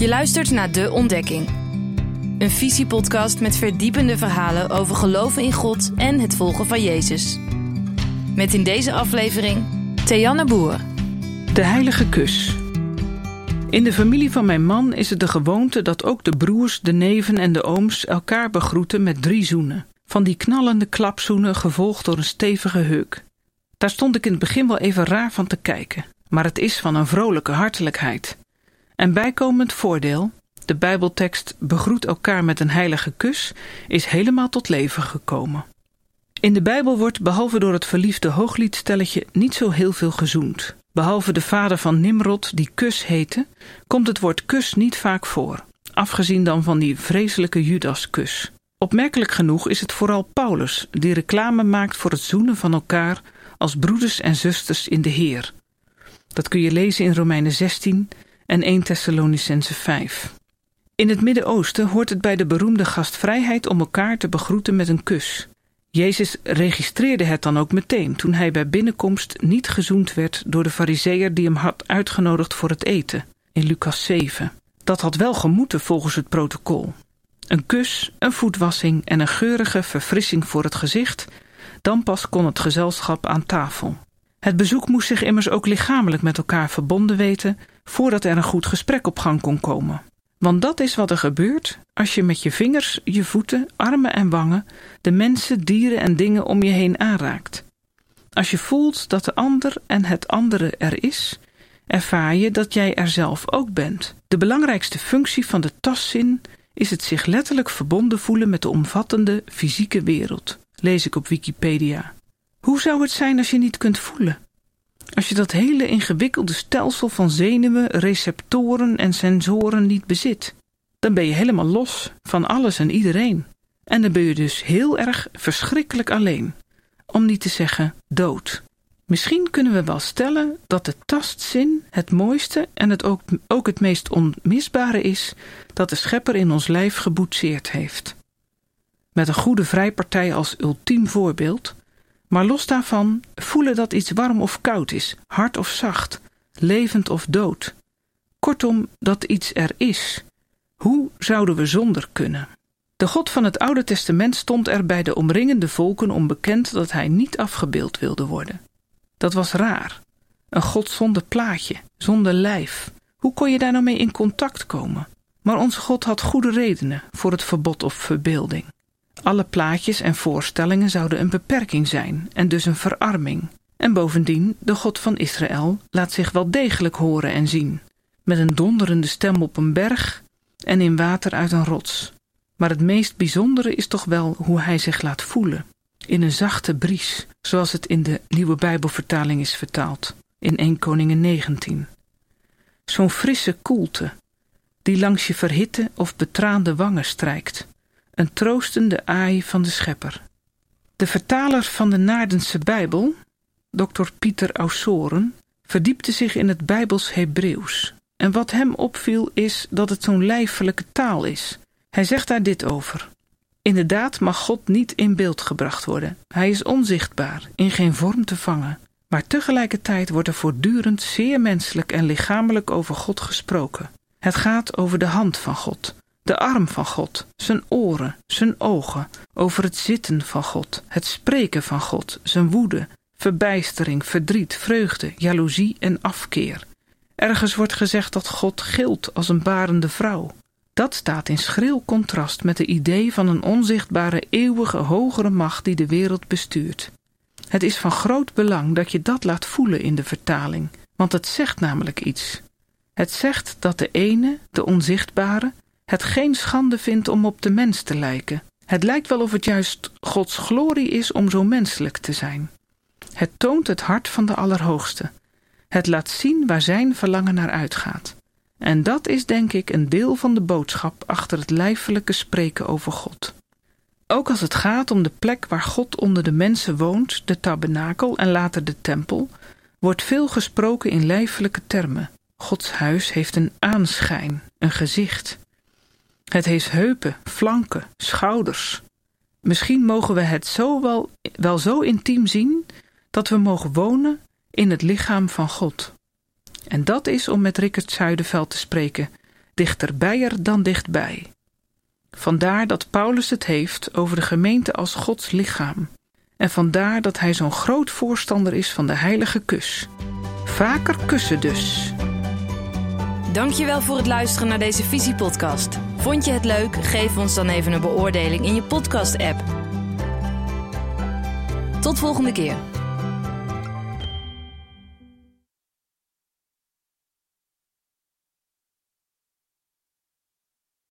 Je luistert naar De Ontdekking. Een visiepodcast met verdiepende verhalen over geloven in God en het volgen van Jezus. Met in deze aflevering Theanne Boer. De heilige kus. In de familie van mijn man is het de gewoonte dat ook de broers, de neven en de ooms elkaar begroeten met drie zoenen. Van die knallende klapzoenen gevolgd door een stevige heuk. Daar stond ik in het begin wel even raar van te kijken, maar het is van een vrolijke hartelijkheid. En bijkomend voordeel, de Bijbeltekst begroet elkaar met een heilige kus, is helemaal tot leven gekomen. In de Bijbel wordt behalve door het verliefde hoogliedstelletje niet zo heel veel gezoend. Behalve de vader van Nimrod, die kus heette, komt het woord kus niet vaak voor, afgezien dan van die vreselijke Judaskus. Opmerkelijk genoeg is het vooral Paulus die reclame maakt voor het zoenen van elkaar als broeders en zusters in de Heer. Dat kun je lezen in Romeinen 16 en 1 Thessalonicense 5. In het Midden-Oosten hoort het bij de beroemde gastvrijheid om elkaar te begroeten met een kus. Jezus registreerde het dan ook meteen toen hij bij binnenkomst niet gezoend werd door de fariseer die hem had uitgenodigd voor het eten, in Lucas 7. Dat had wel gemoeten volgens het protocol. Een kus, een voetwassing en een geurige verfrissing voor het gezicht, dan pas kon het gezelschap aan tafel. Het bezoek moest zich immers ook lichamelijk met elkaar verbonden weten voordat er een goed gesprek op gang kon komen. Want dat is wat er gebeurt als je met je vingers, je voeten, armen en wangen de mensen, dieren en dingen om je heen aanraakt. Als je voelt dat de ander en het andere er is, ervaar je dat jij er zelf ook bent. De belangrijkste functie van de tastzin is het zich letterlijk verbonden voelen met de omvattende fysieke wereld, lees ik op Wikipedia. Hoe zou het zijn als je niet kunt voelen? Als je dat hele ingewikkelde stelsel van zenuwen, receptoren en sensoren niet bezit, dan ben je helemaal los van alles en iedereen. En dan ben je dus heel erg verschrikkelijk alleen, om niet te zeggen dood. Misschien kunnen we wel stellen dat de tastzin het mooiste en het ook, ook het meest onmisbare is dat de schepper in ons lijf geboetseerd heeft. Met een goede vrijpartij als ultiem voorbeeld maar los daarvan voelen dat iets warm of koud is, hard of zacht, levend of dood. Kortom, dat iets er is. Hoe zouden we zonder kunnen? De God van het Oude Testament stond er bij de omringende volken onbekend dat hij niet afgebeeld wilde worden. Dat was raar. Een God zonder plaatje, zonder lijf. Hoe kon je daar nou mee in contact komen? Maar onze God had goede redenen voor het verbod op verbeelding. Alle plaatjes en voorstellingen zouden een beperking zijn en dus een verarming. En bovendien, de God van Israël laat zich wel degelijk horen en zien, met een donderende stem op een berg en in water uit een rots. Maar het meest bijzondere is toch wel hoe hij zich laat voelen, in een zachte bries, zoals het in de nieuwe Bijbelvertaling is vertaald, in 1 Koningen 19. Zo'n frisse koelte, die langs je verhitte of betraande wangen strijkt, een troostende aai van de schepper. De vertaler van de Naardense Bijbel, Dr. Pieter Aussoren, verdiepte zich in het Bijbels Hebreeuws. En wat hem opviel is dat het zo'n lijfelijke taal is. Hij zegt daar dit over. Inderdaad mag God niet in beeld gebracht worden. Hij is onzichtbaar, in geen vorm te vangen. Maar tegelijkertijd wordt er voortdurend zeer menselijk en lichamelijk over God gesproken. Het gaat over de hand van God, de arm van God, zijn oren, zijn ogen, over het zitten van God, het spreken van God, zijn woede, verbijstering, verdriet, vreugde, jaloezie en afkeer. Ergens wordt gezegd dat God gilt als een barende vrouw. Dat staat in schril contrast met het idee van een onzichtbare, eeuwige, hogere macht die de wereld bestuurt. Het is van groot belang dat je dat laat voelen in de vertaling, want het zegt namelijk iets. Het zegt dat de ene, de onzichtbare, het geen schande vindt om op de mens te lijken. Het lijkt wel of het juist Gods glorie is om zo menselijk te zijn. Het toont het hart van de Allerhoogste. Het laat zien waar zijn verlangen naar uitgaat. En dat is denk ik een deel van de boodschap achter het lijfelijke spreken over God. Ook als het gaat om de plek waar God onder de mensen woont, de tabernakel en later de tempel, wordt veel gesproken in lijfelijke termen. Gods huis heeft een aanschijn, een gezicht. Het heeft heupen, flanken, schouders. Misschien mogen we het zo wel, wel zo intiem zien dat we mogen wonen in het lichaam van God. En dat is, om met Rickert Zuiderveld te spreken, dichterbij'er dan dichtbij. Vandaar dat Paulus het heeft over de gemeente als Gods lichaam. En vandaar dat hij zo'n groot voorstander is van de heilige kus. Vaker kussen dus. Dankjewel voor het luisteren naar deze Visiepodcast. Vond je het leuk? Geef ons dan even een beoordeling in je podcast-app. Tot volgende keer.